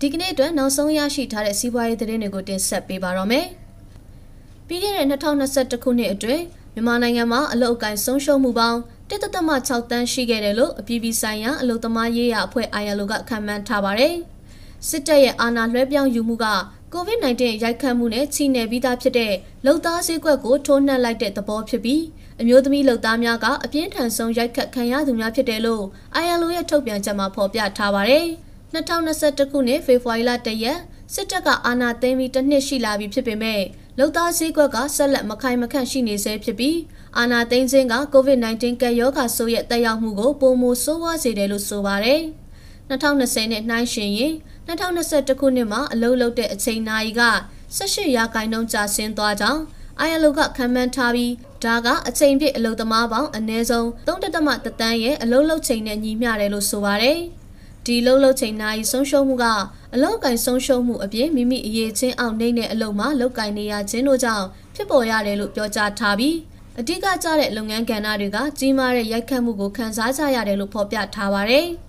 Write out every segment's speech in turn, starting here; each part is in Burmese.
ဒီကနေ့အတွက်နောက်ဆုံးရရှိထားတဲ့စီးပွားရေးသတင်းတွေကိုတင်ဆက်ပေးပါတော့မယ်။ပြီးခဲ့တဲ့2021ခုနှစ်အတွင်းမြန်မာနိုင်ငံမှာအလုတ်အကင်ဆုံးရှုံးမှုပေါင်း1.6တန်းရှိခဲ့တယ်လို့အပြည်ပြည်ဆိုင်ရာအလုတ်သမားရေးရာအဖွဲ့ ILO ကခန့်မှန်းထားပါတယ်။စစ်တပ်ရဲ့အာဏာလွှဲပြောင်းယူမှုက COVID-19 ရိုက်ခတ်မှုနဲ့ချီနယ်ပြီးသားဖြစ်တဲ့လုံသားစည်းကွက်ကိုထိုးနှက်လိုက်တဲ့သဘောဖြစ်ပြီးအမျိုးသမီးလုံသားများကအပြင်းထန်ဆုံးရိုက်ခတ်ခံရသူများဖြစ်တယ်လို့ ILO ရဲ့ထုတ်ပြန်ချက်မှာဖော်ပြထားပါတယ်။ 2021ခုနှစ်ဖေဖော်ဝါရီလ1ရက်စစ်တပ်ကအာဏာသိမ်းပြီးတစ်နှစ်ရှိလာပြီဖြစ်ပေမဲ့လုံသားစည်းကွက်ကဆက်လက်မခိုင်မခန့်ရှိနေဆဲဖြစ်ပြီးအာဏာသိမ်းခြင်းက COVID-19 ကပ်ရောဂါဆိုးရဲ့တက်ရောက်မှုကိုပုံမိုဆိုးဝါးစေတယ်လို့ဆိုပါတယ်။2020နဲ့နှိုင်းယှဉ်ရင်2021ခုနှစ်မှာအလုပ်လုပ်တဲ့အချိန်နာရီက18ရာခိုင်နှုန်းကျဆင်းသွားကြောင်း ILO ကခံမှန်းထားပြီးဒါကအချိန်ပြည့်အလုပ်သမားပေါင်းအနည်းဆုံး3.3တန်းရဲ့အလုပ်လုပ်ချိန်နဲ့ညီမျှတယ်လို့ဆိုပါတယ်။ ဒီလှုပ်လှုပ်ချိန်နာရီဆုံးရှုံးမှုကအလောက်ကင်ဆုံးရှုံးမှုအပြင်မိမိအရေးချင်းအောင်နေတဲ့အလုပ်မှာလောက်ကင်နေရခြင်းတို့ကြောင့်ဖြစ်ပေါ်ရတယ်လို့ပြောကြားထားပြီးအဓိကကျတဲ့လုပ်ငန်းကဏ္ဍတွေကကြီးမားတဲ့ရိုက်ခတ်မှုကိုခံစားကြရတယ်လို့ဖော်ပြထားပါတယ်။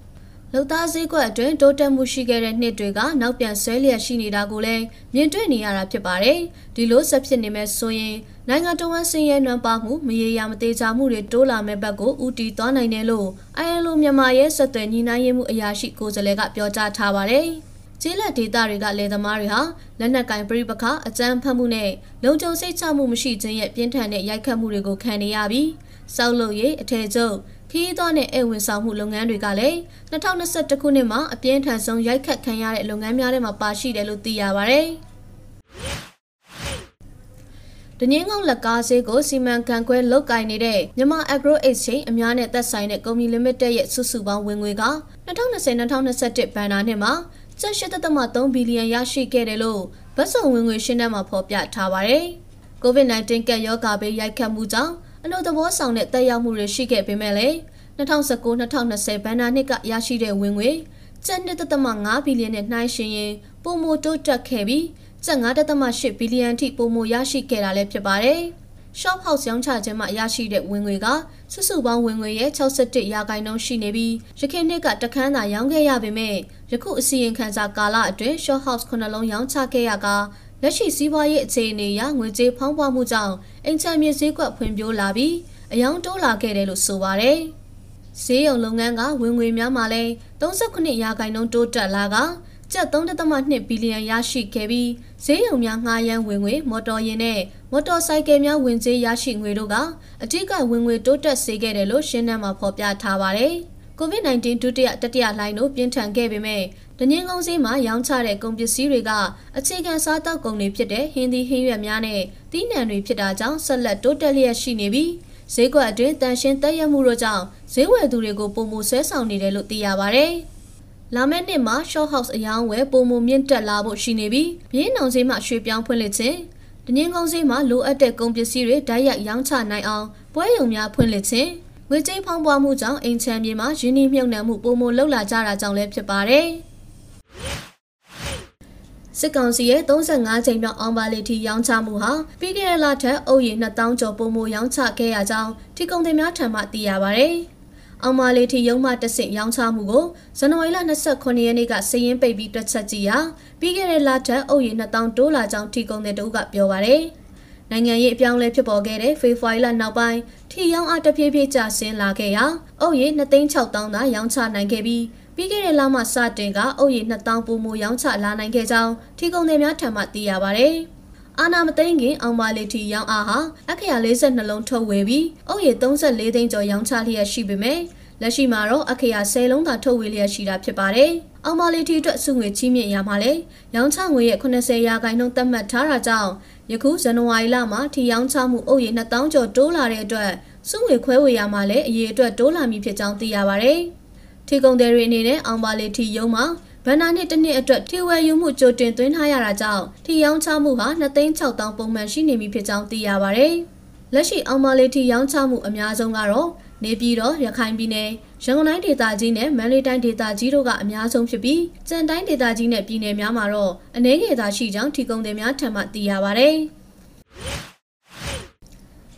လုံသားစည်းကွက်အတွင်းတိုးတက်မှုရှိခဲ့တဲ့နှစ်တွေကနောက်ပြန်ဆွဲလျက်ရှိနေတာကိုလည်းမြင်တွေ့နေရတာဖြစ်ပါတယ်။ဒီလိုဆက်ဖြစ်နေမဲ့ဆိုရင်နိုင်ငံတော်ဝန်စင်ရဲနွမ်းပါမှုမရေရာမသေးချာမှုတွေတိုးလာမဲ့ဘက်ကိုဦးတည်သွားနိုင်တယ်လို့ ILO မြန်မာရဲ့ဆက်သွယ်ညီနိုင်မှုအရာရှိကိုယ်စားလှယ်ကပြောကြားထားပါတယ်။ကျေးလက်ဒေသတွေကလယ်သမားတွေဟာလက်နက်ကင်ပြိပခအကြမ်းဖက်မှုနဲ့လုံခြုံစိတ်ချမှုမရှိခြင်းရဲ့ပြင်းထန်တဲ့ရိုက်ခတ်မှုတွေကိုခံနေရပြီးစောက်လို့ရေးအထည်ချုပ် ခီးသွွားနဲ့ဧဝင်ဆောင်မှုလုပ်ငန်းတွေကလည်း2021ခုနှစ်မှာအပြင်းထန်ဆုံးရိုက်ခတ်ခံရတဲ့လုပ်ငန်းများထဲမှာပါရှိတယ်လို့သိရပါဗျ။ဒငင်းကုန်းလက်ကားဈေးကိုစီမံခန့်ခွဲလုတ်ကင်နေတဲ့မြန်မာ Agro Exchange အများနဲ့သက်ဆိုင်တဲ့ကုမ္ပဏီ limited ရဲ့စုစုပေါင်းဝင်ငွေက2020-2021ဘဏ္ဍာနှစ်မှာကျပ်8.3ဘီလီယံရရှိခဲ့တယ်လို့ဗတ်စုံဝင်ငွေရှင်းတဲ့မှာဖော်ပြထားပါတယ်။ COVID-19 ကပ်ရောဂါဘေးရိုက်ခတ်မှုကြောင့် အလို့သဘောဆောင်တဲ့တက်ရောက်မှုတွေရှိခဲ့ပေမဲ့လည်း2019-2020ဘဏ္ဍာနှစ်ကရရှိတဲ့ဝင်ငွေကျပ်1.5ဘီလီယံနဲ့နှိုင်းယှဉ်ရင်ပိုမိုတိုးတက်ခဲ့ပြီးကျပ်9.8ဘီလီယံထိပိုမိုရရှိခဲ့တာလည်းဖြစ်ပါတယ်။ Shop House ရောင်းချခြင်းမှာရရှိတဲ့ဝင်ငွေကစုစုပေါင်းဝင်ငွေရဲ့61ရာခိုင်နှုန်းရှိနေပြီးရခိုင်နှစ်ကတခန်းသာရောင်းခဲ့ရပေမဲ့ယခုအစီရင်ခံစာကာလအတွင်း Shop House ခုနှလုံးရောင်းချခဲ့ရက လက်ရှိစီးပွားရေးအခြေအနေအရငွေကြေးဖောင်းပွားမှုကြောင့်အိမ်ချမ်းမြေဈေးကွက်ဖွံ့ဖြိုးလာပြီးအယောင်တိုးလာခဲ့တယ်လို့ဆိုပါတယ်။ဈေးရုံလုပ်ငန်းကဝင်ငွေများမှာလဲ39ရာခိုင်နှုန်းတိုးတက်လာကကျပ်3.2ဘီလီယံရရှိခဲ့ပြီးဈေးရုံများငှားရမ်းဝင်ငွေမော်တော်ယာဉ်နဲ့မော်တော်ဆိုင်ကယ်များဝင်ကြေးရရှိငွေတို့ကအထူးကဝင်ငွေတိုးတက်စေခဲ့တယ်လို့ရှင်းနှံမှာဖော်ပြထားပါတယ်။ COVID-19 ဒုတိယတတိယလှိုင်းတို့ပြင်းထန်ခဲ့ပေမဲ့ဒညင်းကုန်းစည်းမှာရောင်းချတဲ့ကုန်ပစ္စည်းတွေကအခြေခံစားတောက်ကုန်တွေဖြစ်တဲ့ဟင်းသီးဟင်းရွက်များနဲ့သီးနှံတွေဖြစ်တာကြောင့်ဆက်လက်တိုးတက်လျက်ရှိနေပြီးဈေးကွက်အတွင်းတန်ရှင်းတက်ရမှုတို့ကြောင့်ဈေးဝယ်သူတွေကိုပုံမှုဆွဲဆောင်နေတယ်လို့သိရပါဗျ။လာမယ့်နှစ်မှာ short house အယောင်းဝယ်ပုံမှုမြင့်တက်လာဖို့ရှိနေပြီးမြင်းနောင်ဈေးမှာရွှေပြောင်းဖွင့်လှစ်ခြင်းဒညင်းကုန်းဈေးမှာလိုအပ်တဲ့ကုန်ပစ္စည်းတွေဓာတ်ရိုက်ရောင်းချနိုင်အောင်ပွဲရုံများဖွင့်လှစ်ခြင်း ငွေကြေးဖောင်းပွားမှုကြောင့်အိမ်ချမ်းမြေမှာယင်းနှိမ့်မြုပ်နှံမှုပုံမှုလှုပ်လာကြတာကြောင့်လည်းဖြစ်ပါတယ်။စစ်ကောင်စီရဲ့35ချိန်မြောက်အောင်ပါလီတီရောင်းချမှုဟာပြီးခဲ့တဲ့လထက်အုပ်ရည်2000ကျော်ပုံမရောင်းချခဲ့ရကြောင်းထိကုန်တင်များထံမှသိရပါဗျ။အောင်မာလီတီရုံးမှတဆင့်ရောင်းချမှုကိုဇန်နဝါရီလ29ရက်နေ့ကစည်ရင်းပိတ်ပြီးတွက်ချက်ကြည့်ရာပြီးခဲ့တဲ့လထက်အုပ်ရည်2000တိုးလာကြောင်းထိကုန်တဲ့တို့ကပြောပါဗျ။ နိုင်ငံရေးအပြောင်းလဲဖြစ်ပေါ်ခဲ့တဲ့ဖေဖော်ဝါရီလနောက်ပိုင်းထီရောင်းအားတဖြည်းဖြည်းကျဆင်းလာခဲ့ရာအုပ်ရည်2,600သာရောင်းချနိုင်ခဲ့ပြီးပြီးခဲ့တဲ့လမှစတင်ကအုပ်ရည်2000ပူမိုရောင်းချလာနိုင်ခဲ့ကြောင်းထီကုန်တွေများထံမှသိရပါဗျ။အာနာမသိန်းခင်အောင်ပါလီတီရောင်းအားဟာအခရာ42လုံးထုတ်ဝေပြီးအုပ်ရည်34သိန်းကျော်ရောင်းချလျက်ရှိပေမဲ့လက်ရှိမှာတော့အခရာ10လုံးသာထုတ်ဝေလျက်ရှိတာဖြစ်ပါတယ်။အောင်ပါလီတီအတွက်စုငွေချီးမြှင့်ရမှာလေရောင်းချငွေရဲ့80ရာခိုင်နှုန်းသတ်မှတ်ထားတာကြောင့် ယခုဇန်နဝါရီလမှာထီရောင်းချမှုအုပ်ရည်2000ကျော်တိုးလာတဲ့အတွက်စုငွေခွဲဝေရမှာလည်းအရေးအတွက်တိုးလာမည်ဖြစ်ကြောင်းသိရပါတယ်။ထီကုန်တွေအနေနဲ့အောင်ပါလေထီယုံမှာဗန္နာနှစ်တစ်နှစ်အတွက်ထီဝယ်ယူမှုကြိုတင်သွင်းထားရတာကြောင့်ထီရောင်းချမှုဟာ2,600ပုံမှန်ရှိနေပြီဖြစ်ကြောင်းသိရပါဗျ။လက်ရှိအောင်ပါလေထီရောင်းချမှုအများဆုံးကတော့ နေပြည်တော်ရခိုင်ပြည်နယ်ရန်ကုန်တိုင်းဒေသကြီးနဲ့မန္တလေးတိုင်းဒေသကြီးတို့ကအများဆုံးဖြစ်ပြီးကြံတိုင်းဒေသကြီးနဲ့ပြည်နယ်များမှာတော့အနည်းငယ်သာရှိကြောင်းထီကုန်တွေများထံမှသိရပါဗျ။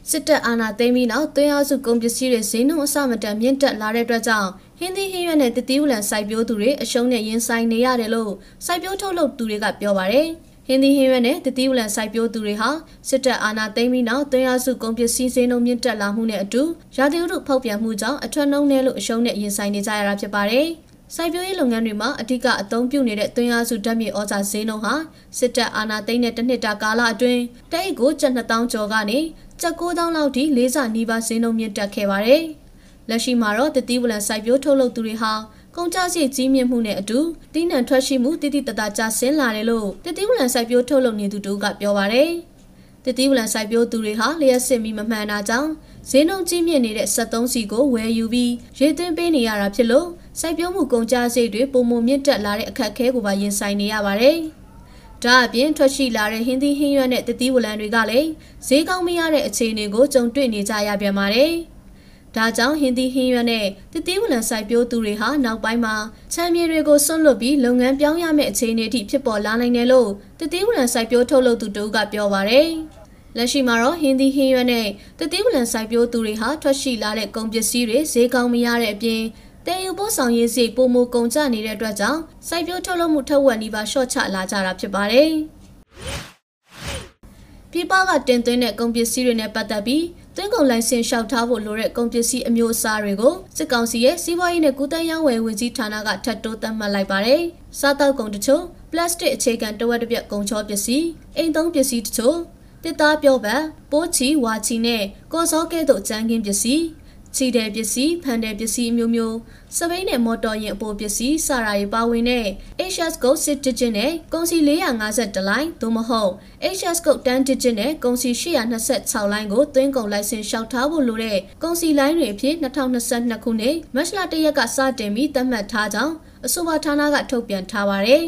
စစစ်တပ်အာဏာသိမ်းပြီးနောက်သွင်းအားစုကုန်ပစ္စည်းတွေဈေးနှုန်းအဆမတန်မြင့်တက်လာတဲ့အတွက်ကြောင့်ဟင်းသီးဟင်းရွက်နဲ့တတိဝလံစိုက်ပျိုးသူတွေအရှုံးနဲ့ရင်ဆိုင်နေရတယ်လို့စိုက်ပျိုးထုတ်လုပ်သူတွေကပြောပါတယ်။ ဟင်းသီးဟင်းရွက်နဲ့တတိဝလံစိုက်ပျိုးသူတွေဟာစစ်တပ်အာဏာသိမ်းပြီးနောက်သွင်းအားစုကုန်ပစ္စည်းဈေးနှုန်းမြင့်တက်လာမှုနဲ့အတူရာသီဥတုဖောက်ပြန်မှုကြောင့်အထွတ်နှုံနဲ့လို့အရှုံးနဲ့ရင်ဆိုင်နေကြရတာဖြစ်ပါတယ်။စိုက်ပျိုးရေးလုပ်ငန်းတွေမှာအဓိကအသုံးပြုနေတဲ့သွင်းအားစုဓာတ်မြေဩဇာဈေးနှုန်းဟာစစ်တပ်အာဏာသိမ်းတဲ့တစ်နှစ်တာကာလအတွင်းတအိတ်ကိုကျပ်2000ကျော်ကနေကျပ်9000လောက်ထိလေးစာနီးပါးဈေးနှုန်းမြင့်တက်ခဲ့ပါတယ်။လက်ရှိမှာတော့တတိဝလံစိုက်ပျိုးထုတ်လုပ်သူတွေဟာ ကုန်ကျစရိတ်ကြီးမြင့်မှုနဲ့အတူတိနံထွက်ရှိမှုတိတိတသားကျဆင်းလာတယ်လို့တတိဝလံစိုက်ပျိုးထုတ်လုပ်နေသူတို့ကပြောပါတယ်။တတိဝလံစိုက်ပျိုးသူတွေဟာလျှက်စစ်ပြီးမမှန်တာကြောင့်ဈေးနှုန်းကြီးမြင့်နေတဲ့73စီကိုဝယ်ယူပြီးရေသွင်းပေးနေရတာဖြစ်လို့စိုက်ပျိုးမှုကုန်ကျစရိတ်တွေပုံမမြင့်တက်လာတဲ့အခက်အခဲကိုပါရင်ဆိုင်နေရပါတယ်။ဒါအပြင်ထွက်ရှိလာတဲ့ဟင်းသီးဟင်းရွက်နဲ့တတိဝလံတွေကလည်းဈေးကောင်းမရတဲ့အခြေအနေကိုကြုံတွေ့နေကြရပြန်ပါတယ်။ ဒါကြောင့်ဟင်းသီးဟင်းရွက်နဲ့တတိဝလံစိုက်ပျိုးသူတွေဟာနောက်ပိုင်းမှာချမ်းမြေတွေကိုစွန့်လွတ်ပြီးလုပ်ငန်းပြောင်းရမယ့်အခြေအနေအထိဖြစ်ပေါ်လာနိုင်တယ်လို့တတိဝလံစိုက်ပျိုးထုတ်လုပ်သူတို့ကပြောပါရယ်လက်ရှိမှာတော့ဟင်းသီးဟင်းရွက်နဲ့တတိဝလံစိုက်ပျိုးသူတွေဟာထွက်ရှိလာတဲ့ကုန်ပစ္စည်းတွေဈေးကောင်းမရတဲ့အပြင်တဲယူပို့ဆောင်ရေးစိတ်ပုံမကုန်ကျနေတဲ့အတွက်ကြောင့်စိုက်ပျိုးထုတ်လုပ်မှုထက်ဝက်နီးပါးရှော့ချလာကြတာဖြစ်ပါတယ်။ပြည်ပကတင်သွင်းတဲ့ကုန်ပစ္စည်းတွေနဲ့ပတ်သက်ပြီးသွင်းကုန်လိုင်စင်လျှောက်ထားဖို့လိုတဲ့ကုန်ပစ္စည်းအမျိုးအစားတွေကိုစစ်ကောင်စီရဲ့စီးပွားရေးနဲ့ကုသရေးဝယ်ဝင်ကြီးဌာနကထပ်တိုးသတ်မှတ်လိုက်ပါတယ်။စားတောက်ကုန်တချို့ပလတ်စတစ်အခြေခံတဝက်တစ်ပြက်ကုန်ချောပစ္စည်းအိမ်သုံးပစ္စည်းတချို့တစ်သားပြောပတ်ပိုးချီဝါချီနဲ့ကော်စောကဲ့သို့ကြမ်းခင်းပစ္စည်း ချီတဲ့ပစ္စည်းဖန်တဲ့ပစ္စည်းအမျိုးမျိုးစပိန်နဲ့မော်တော်ယာဉ်အပိုပစ္စည်းစရာတွေပါဝင်တဲ့ HS Go 6 digit နဲ့ကုန်စီ450လိုင်းသို့မဟုတ် HS Go 10 digit နဲ့ကုန်စီ826လိုင်းကိုသွင်းကုန်လိုင်စင်လျှောက်ထားဖို့လိုတဲ့ကုန်စီလိုင်းတွေအဖြစ်2022ခုနှစ်မတ်လ1ရက်ကစတင်ပြီးသတ်မှတ်ထားကြောင်းအဆိုပါဌာနကထုတ်ပြန်ထားပါတယ်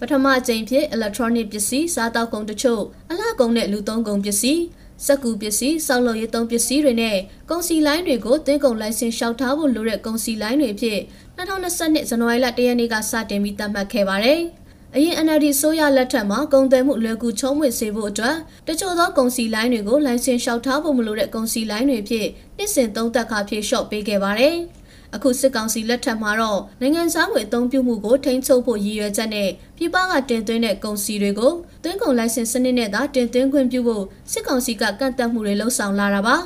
ပထမအကြိမ်ဖြစ် electronic ပစ္စည်းစားတောက်ကုန်တချို့အလှကုန်နဲ့လူသုံးကုန်ပစ္စည်း စက်ကူပစ္စည်းစောက်လုပ်ရေးသုံးပစ္စည်းတွေနဲ့ကုန်စီလိုင်းတွေကိုသွင်းကုန်လိုင်စင်လျှောက်ထားဖို့လိုတဲ့ကုန်စီလိုင်းတွေဖြစ်2022ဇန်နဝါရီလ1ရက်နေ့ကစတင်ပြီးသတ်မှတ်ခဲ့ပါတယ်။အရင် NLD ဆိုရလက်ထက်မှာကုန်သွယ်မှုလွယ်ကူချုံးမွေစေဖို့အတွက်တချို့သောကုန်စီလိုင်းတွေကိုလိုင်စင်လျှောက်ထားဖို့မလိုတဲ့ကုန်စီလိုင်းတွေဖြစ်နှစ်စဉ်သုံးသက်ခါဖြည့်လျှော့ပေးခဲ့ပါတယ်။ အခုစစ်ကောင်စီလက်ထက်မှာတော့နိုင်ငံသားငွေအသုံးပြုမှုကိုထိန်းချုပ်ဖို့ရည်ရွယ်ချက်နဲ့ပြည်ပကတင်သွင်းတဲ့ကုန်စည်တွေကိုသွင်းကုန်လိုင်စင်စနစ်နဲ့သာတင်သွင်းခွင့်ပြုဖို့စစ်ကောင်စီကကန့်သတ်မှုတွေလှုံ့ဆော်လာတာပါ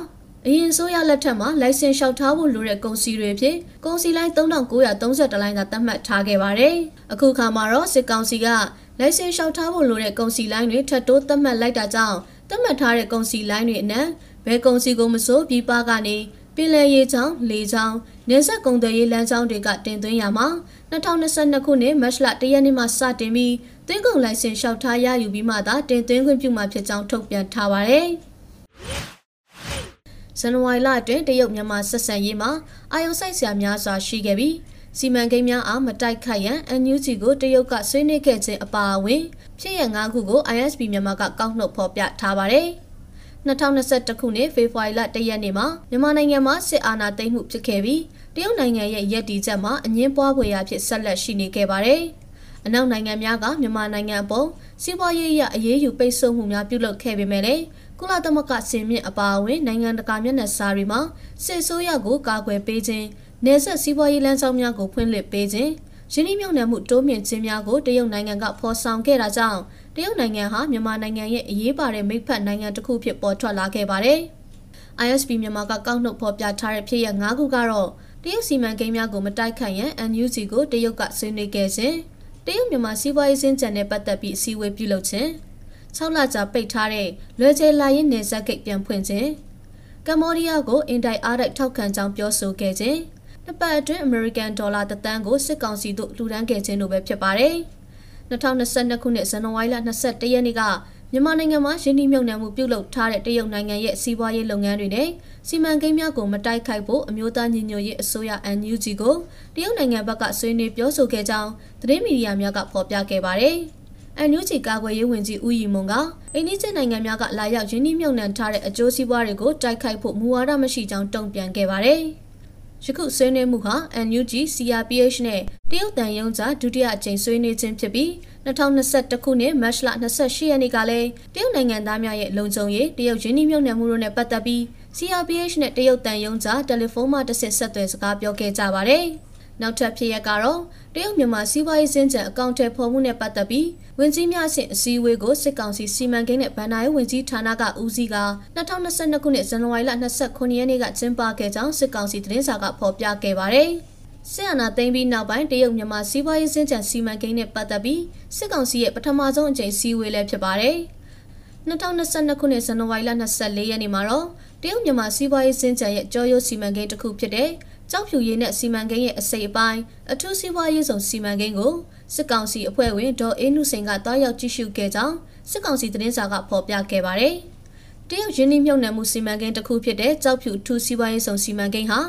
အရင်ဆိုရလက်ထက်မှာလိုင်စင်လျှောက်ထားဖို့လိုတဲ့ကုန်စည်တွေဖြစ်ကုန်စည်လိုင်း3932လိုင်းသာသတ်မှတ်ထားခဲ့ပါတယ်။အခုခါမှာတော့စစ်ကောင်စီကလိုင်စင်လျှောက်ထားဖို့လိုတဲ့ကုန်စည်လိုင်းတွေထပ်တိုးသတ်မှတ်လိုက်တာကြောင့်သတ်မှတ်ထားတဲ့ကုန်စည်လိုင်းတွေအနက်ဘယ်ကုန်စည်ကိုမဆိုပြည်ပကနေ ပင်လယ်ရေချောင်းလေချောင်းနေဆက်ကုန်သွယ်ရေးလမ်းကြောင်းတွေကတင်သွင်းရမှာ2022ခုနှစ်မတ်လ1ရက်နေ့မှစတင်ပြီးသွင်းကုန်လိုင်စင်လျှောက်ထားရယူပြီးမှသာတင်သွင်းခွင့်ပြုမှာဖြစ်ကြောင်းထုတ်ပြန်ထားပါတယ်။ဇန်နဝါရီလအတွင်းတရုတ်မြန်မာဆက်ဆံရေးမှာအာယုံဆိုင်ဆရာများစွာရှိခဲ့ပြီးစီမံကိန်းများအားမတိုက်ခိုက်ရန် NUG ကိုတရုတ်ကဆွေးနွေးခဲ့ခြင်းအပါအဝင်ဖြစ်ရငါးခုကို ISP မြန်မာကကောက်နှုတ်ဖော်ပြထားပါတယ်။ 2021ခုနှစ်ဖေဖော်ဝါရီလ1ရက်နေ့မှာမြန်မာနိုင်ငံမှာစစ်အာဏာသိမ်းမှုဖြစ်ခဲ့ပြီးတရုတ်နိုင်ငံရဲ့ရည်တည်ချက်မှာအငင်းပွားဖွယ်ရာဖြစ်ဆက်လက်ရှိနေခဲ့ပါတယ်။အနောက်နိုင်ငံများကမြန်မာနိုင်ငံအပေါ်စီးပွားရေးအရအရေးယူပိတ်ဆို့မှုများပြုလုပ်ခဲ့ပေမဲ့လည်းကုလသမဂ္ဂစင်မြင့်အပါအဝင်နိုင်ငံတကာမျက်နှာစာတွေမှာစစ်ဆိုးရကိုကာကွယ်ပေးခြင်းနေဆက်စီးပွားရေးလမ်းကြောင်းများကိုဖွင့်လှစ်ပေးခြင်းရင်းနှီးမြှုပ်နှံမှုတိုးမြင့်ခြင်းများကိုတရုတ်နိုင်ငံကဖော်ဆောင်ခဲ့တာကြောင့် တရုတ်နိုင်ငံဟာမြန်မာနိုင်ငံရဲ့အရေးပါတဲ့မိဖက်နိုင်ငံတစ်ခုဖြစ်ပေါ်ထွက်လာခဲ့ပါတယ်။ ISP မြန်မာကကောက်နှုတ်ဖော်ပြထားတဲ့ဖြစ်ရပ်၅ခုကတော့တရုတ်စီမံကိန်းများကိုမတိုက်ခိုက်ရန် NUG ကိုတရုတ်ကဆွေးနွေးခဲ့ခြင်းတရုတ်မြန်မာစီးပွားရေးစင်ကြံနဲ့ပတ်သက်ပြီးအစည်းအဝေးပြုလုပ်ခြင်း6လကြာပိတ်ထားတဲ့လွယ်ကျဲလာရင်နေဆက်ကိတ်ပြန်ဖွင့်ခြင်းကမ္ဘောဒီးယားကိုအင်တိုက်အားတိုက်ထောက်ခံကြောင်းပြောဆိုခဲ့ခြင်းနှစ်ပတ်အတွင်းအမေရိကန်ဒေါ်လာတသန်းကိုစစ်ကောင်စီတို့လှူဒန်းခဲ့ခြင်းတို့ပဲဖြစ်ပါတယ်။ 2022ခုနှစ်ဇန်နဝါရီလ22ရက်နေ့ကမြန်မာနိုင်ငံမှာရင်းနှီးမြှုပ်နှံမှုပြုလုပ်ထားတဲ့တရုတ်နိုင်ငံရဲ့စီးပွားရေးလုပ်ငန်းတွေနဲ့စီမံကိန်းများကိုမတိုက်ခိုက်ဖို့အမျိုးသားညီညွတ်ရေးအစိုးရ NUG ကိုတရုတ်နိုင်ငံဘက်ကဆွေးနွေးပြောဆိုခဲ့ကြောင်းသတင်းမီဒီယာများကဖော်ပြခဲ့ပါတယ်။ NUG ကာကွယ်ရေးဝန်ကြီးဦးရီမွန်ကအိန္ဒိယနိုင်ငံများကလာရောက်ရင်းနှီးမြှုပ်နှံထားတဲ့အကျိုးစီးပွားတွေကိုတိုက်ခိုက်ဖို့မူဝါဒမရှိကြောင်းတုံ့ပြန်ခဲ့ပါတယ်။ ယခုဆွေးနွေးမှုဟာ NUG CRPH နဲ့တရုတ်တန်ယုံကြားဒုတိယအကြိမ်ဆွေးနွေးခြင်းဖြစ်ပြီး2021ခုနှစ်မတ်လ28ရက်နေ့ကလည်းတရုတ်နိုင်ငံသားများရဲ့လုံခြုံရေးတရုတ်ရင်းနှီးမြှုပ်နှံမှုတို့နဲ့ပတ်သက်ပြီး CRPH နဲ့တရုတ်တန်ယုံကြားတယ်လီဖုန်းမှတစ်ဆင့်ဆက်သွယ်စကားပြောခဲ့ကြပါတယ်။ နောက်ထပ်ဖြစ်ရပ်ကတော့တရုတ်မြန်မာစီးပွားရေးစင်ကြံအကောင့်ထဲဖော်မှုနဲ့ပတ်သက်ပြီးဝင်ကြီးများအဆင့်အစည်းအဝေးကိုစစ်ကောင်စီစီမံကိန်းနဲ့ဗန်နာရေးဝင်ကြီးဌာနကဦးစီးက2022ခုနှစ်ဇန်နဝါရီလ29ရက်နေ့ကကျင်းပခဲ့ကြောင်းစစ်ကောင်စီသတင်းစာကဖော်ပြခဲ့ပါတယ်။ဆီယနာသိမ်းပြီးနောက်ပိုင်းတရုတ်မြန်မာစီးပွားရေးစင်ကြံစီမံကိန်းနဲ့ပတ်သက်ပြီးစစ်ကောင်စီရဲ့ပထမဆုံးအကြိမ်စည်းဝေးလည်းဖြစ်ပါတယ်။2022ခုနှစ်ဇန်နဝါရီလ24ရက်နေ့မှာတော့တရုတ်မြန်မာစီးပွားရေးစင်ကြံရဲ့ကြောရိုးစီမံကိန်းတစ်ခုဖြစ်တဲ့ ကြောက်ဖြူရည်နဲ့စီမံကိန်းရဲ့အစိပ်အပိုင်းအထူးစီးပွားရေးဆောင်စီမံကိန်းကိုစစ်ကောင်စီအဖွဲ့ဝင်ဒေါ်အေးနုစိန်ကတောက်ရောက်ကြည့်ရှုခဲ့ကြောင်းစစ်ကောင်စီသတင်းစာကဖော်ပြခဲ့ပါတယ်။တရုတ်ရင်းနှီးမြှုပ်နှံမှုစီမံကိန်းတစ်ခုဖြစ်တဲ့ကြောက်ဖြူထူးစီးပွားရေးဆောင်စီမံကိန်းဟာ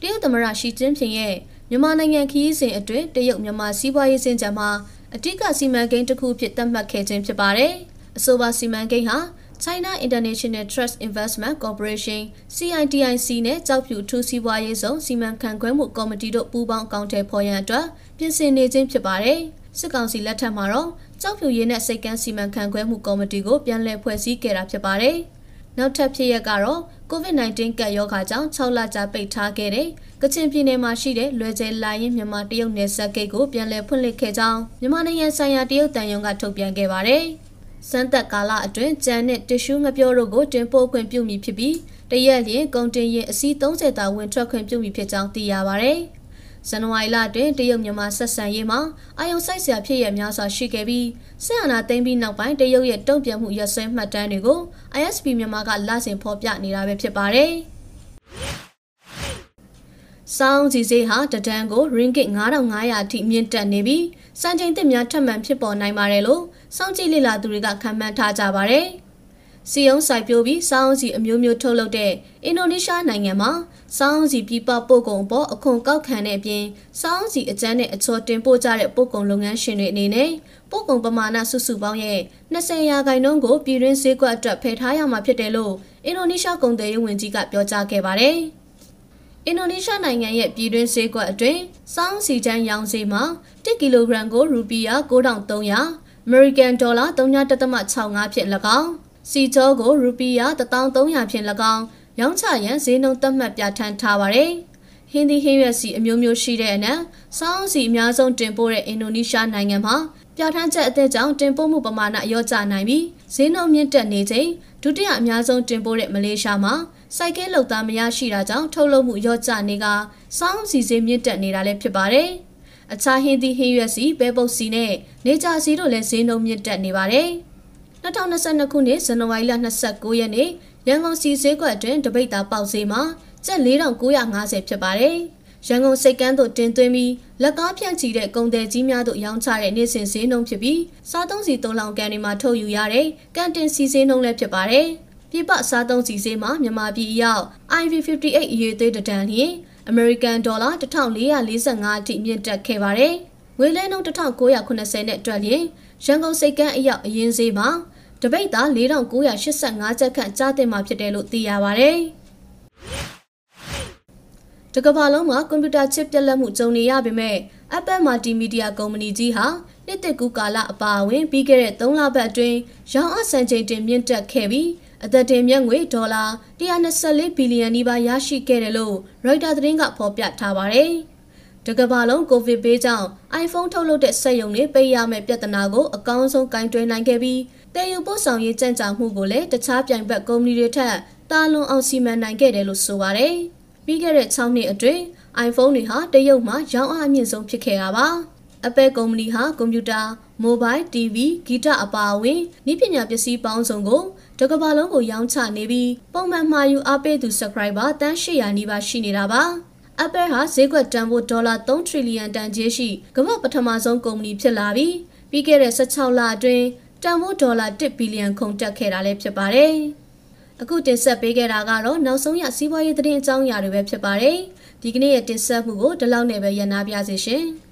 တရုတ်သမ္မတရှီကျင်းဖျင်ရဲ့မြန်မာနိုင်ငံခရီးစဉ်အတွင်းတရုတ်မြန်မာစီးပွားရေးစင်ကြံမှာအထူးကစီမံကိန်းတစ်ခုဖြစ်သတ်မှတ်ခဲ့ခြင်းဖြစ်ပါတယ်။အဆိုပါစီမံကိန်းဟာ China International Trust Investment Corporation CITIC နဲ့ကြောက်ဖြူထူးစီးပွားရေးဆောင်စီမံခန့်ခွဲမှုကော်မတီတို့ပူးပေါင်းအကောင့်ထဲပေါ်ရန်အတွက်ပြင်ဆင်နေခြင်းဖြစ်ပါတယ်။စစ်ကောင်စီလက်ထက်မှာတော့ကြောက်ဖြူရင်းနဲ့စိတ်ကန်းစီမံခန့်ခွဲမှုကော်မတီကိုပြန်လည်ဖွဲ့စည်းခဲ့တာဖြစ်ပါတယ်။နောက်ထပ်ဖြစ်ရပ်ကတော့ COVID-19 ကပ်ရောဂါကြောင့်6လကြာပိတ်ထားခဲ့တဲ့ကချင်ပြည်နယ်မှာရှိတဲ့လွယ်ကျဲလာရင်မြန်မာတရုတ်နယ်စပ်ဂိတ်ကိုပြန်လည်ဖွင့်လှစ်ခဲ့ကြောင်းမြန်မာနိုင်ငံဆိုင်ရာတရုတ်တန်ယုံကထုတ်ပြန်ခဲ့ပါတယ်။ စမ်းသက်ကာလအတွင်းကြံနဲ့တ िश ူးငပြောတို့ကိုတင်ပို့ခွင့်ပြုမိဖြစ်ပြီးတရက်လျင်ကုန်တင်ရင်အစီး30တာဝင်ထွက်ခွင့်ပြုမိဖြစ်ကြောင်းသိရပါဗျ။ဇန်နဝါရီလအတွင်းတရုတ်မြန်မာဆက်ဆံရေးမှာအာယုံစိုက်စရာဖြစ်ရများစွာရှိခဲ့ပြီးဆက်အာဏာသိမ်းပြီးနောက်ပိုင်းတရုတ်ရဲ့တုံ့ပြန်မှုရဆွဲမှတ်တမ်းတွေကို ISP မြန်မာကလဆင်ဖော်ပြနေတာပဲဖြစ်ပါတယ်။စောင်းစီစေးဟာတဒန်းကို ringgit 9500အထိမြင့်တက်နေပြီးစံချိန်သစ်များထပ်မံဖြစ်ပေါ်နိုင်ပါတယ်လို့ စောင့်ကြည့်လေ့လာသူတွေကခန့်မှန်းထားကြပါတယ်။စီယုံစိုက်ပျိုးပြီးစောင်းစီအမျိုးမျိုးထုတ်လုပ်တဲ့အင်ဒိုနီးရှားနိုင်ငံမှာစောင်းစီပြည်ပပို့ကုန်ပေါ်အခွန်ကောက်ခံတဲ့အပြင်စောင်းစီအကျန်းနဲ့အချော်တင်ပို့ကြတဲ့ပို့ကုန်လုပ်ငန်းရှင်တွေအနေနဲ့ပို့ကုန်ပမာဏစုစုပေါင်းရဲ့20ရာခိုင်နှုန်းကိုပြည်တွင်းဈေးကွက်အတွက်ဖယ်ထားရမှာဖြစ်တယ်လို့အင်ဒိုနီးရှားကုန်သွယ်ရေးဝန်ကြီးကပြောကြားခဲ့ပါတယ်။အင်ဒိုနီးရှားနိုင်ငံရဲ့ပြည်တွင်းဈေးကွက်အတွင်းစောင်းစီချမ်းရောင်းဈေးမှာ1ကီလိုဂရမ်ကိုရူပီယာ9300 အမေရိကန်ဒေါ်လာ3.65ဖြင့်၎င်းစီချောကိုရူပီယာ1300ဖြင့်၎င်းရောင်းချရန်ဈေးနှုန်းသတ်မှတ်ပြဋ္ဌာန်းထားပါတယ်။ဟင်းသီးဟင်းရွက်စီအမျိုးမျိုးရှိတဲ့အနက်စောင်းစီအများဆုံးတင်ပို့တဲ့အင်ဒိုနီးရှားနိုင်ငံမှာပြဋ္ဌာန်းချက်အသစ်ကြောင့်တင်ပို့မှုပမာဏရော့ကျနိုင်ပြီးဈေးနှုန်းမြင့်တက်နေချိန်ဒုတိယအများဆုံးတင်ပို့တဲ့မလေးရှားမှာစိုက်ကဲလုံသားမရရှိတာကြောင့်ထုတ်လုပ်မှုရော့ကျနေကစောင်းစီစေးမြင့်တက်နေတာလည်းဖြစ်ပါတယ်။ အခြားဟင်းသီးဟင်းရွက်စီပဲပုတ်စီနဲ့နေကြစီတို့လည်းဈေးနှုန်းမြင့်တက်နေပါတယ်။2022ခုနှစ်ဇန်နဝါရီလ29ရက်နေ့ရန်ကုန်စီဈေးကွက်အတွင်းတပိတ်တာပေါက်ဈေးမှာကျပ်4950ဖြစ်ပါတယ်။ရန်ကုန်စိတ်ကမ်းသို့တင်သွင်းပြီးလက်ကားဖြန့်ချီတဲ့ကုန်သည်ကြီးများတို့ရောင်းချတဲ့နေ့စဉ်ဈေးနှုန်းဖြစ်ပြီးစားသုံးစီသုံးလောင်ကန်တွေမှာထုတ်ယူရတဲ့ကန်တင်စီဈေးနှုန်းလည်းဖြစ်ပါတယ်။ပြည်ပစားသုံးစီစေးမှာမြန်မာပြည်ရောက် IV58 အရေးသေးတံလျင် American Dollar 1445အထိမြင့်တက်ခဲ့ပါတယ်။ငွေလဲနှုန်း1980နဲ့တွက်လျင်ရန်ကုန်စိတ်ကမ်းအရောက်အရင်ဈေးမှာတပိတ်သား4985ကျပ်ခန့်ကျတင်မှာဖြစ်တယ်လို့သိရပါတယ်။တကဘာလုံးမှာကွန်ပျူတာချစ်ပြက်လက်မှုကြုံနေရပေမဲ့ Apple Multimedia ကုမ္ပဏီကြီးဟာနှစ်သက်ကူကာလအပါအဝင်ပြီးခဲ့တဲ့3လပတ်အတွင်းရောင်းအဆန်ချိန်တင်မြင့်တက်ခဲ့ပြီး အသက်တင်မြတ်ငွေဒေါ်လာ124ဘီလီယံနီးပါးရရှိခဲ့တယ်လို့ရိုက်တာသတင်းကဖော်ပြထားပါတယ်။တကဘာလုံးကိုဗစ်ဘေးကြောင့် iPhone ထုတ်လုပ်တဲ့စက်ရုံတွေပိတ်ရမယ့်ပြဿနာကိုအကောင်းဆုံးကင်တွယ်နိုင်ခဲ့ပြီးတည်ယူပို့ဆောင်ရေးကြံ့ကြာမှုကိုလည်းတခြားပြိုင်ဘက်ကုမ္ပဏီတွေထက်တာလွန်အောင်စီမံနိုင်ခဲ့တယ်လို့ဆိုပါတယ်။ပြီးခဲ့တဲ့6နှစ်အတွင်း iPhone တွေဟာတရုတ်မှာရောင်းအားအမြင့်ဆုံးဖြစ်ခဲ့တာပါ။ Apple ကုမ္ပဏီဟာကွန်ပျူတာ Mobile TV ဂီတအပါအဝင်နည်းပညာပစ္စည်းပေါင်းစုံကို တကဘာလုံးကိုရောင်းချနေပြီးပုံမှန်မှာယူအားပေးသူ subscriber တန်း800နီးပါးရှိနေတာပါ Apple ဟာဈေးကွက်တန်ဖိုးဒေါ်လာ3 trillion တန်ကြေးရှိကမ္ဘာပထမဆုံးကုမ္ပဏီဖြစ်လာပြီးပြီးခဲ့တဲ့16လအတွင်းတန်ဖိုးဒေါ်လာ1ဘီလီယံခုန်တက်ခဲ့တာလည်းဖြစ်ပါတယ်။အခုတင်ဆက်ပေးခဲ့တာကတော့နောက်ဆုံးရစီးပွားရေးသတင်းအကြောင်းအရာတွေပဲဖြစ်ပါတယ်။ဒီကနေ့ရဲ့တင်ဆက်မှုကိုဒီလောက်နဲ့ပဲရန်နာပြစေရှင်။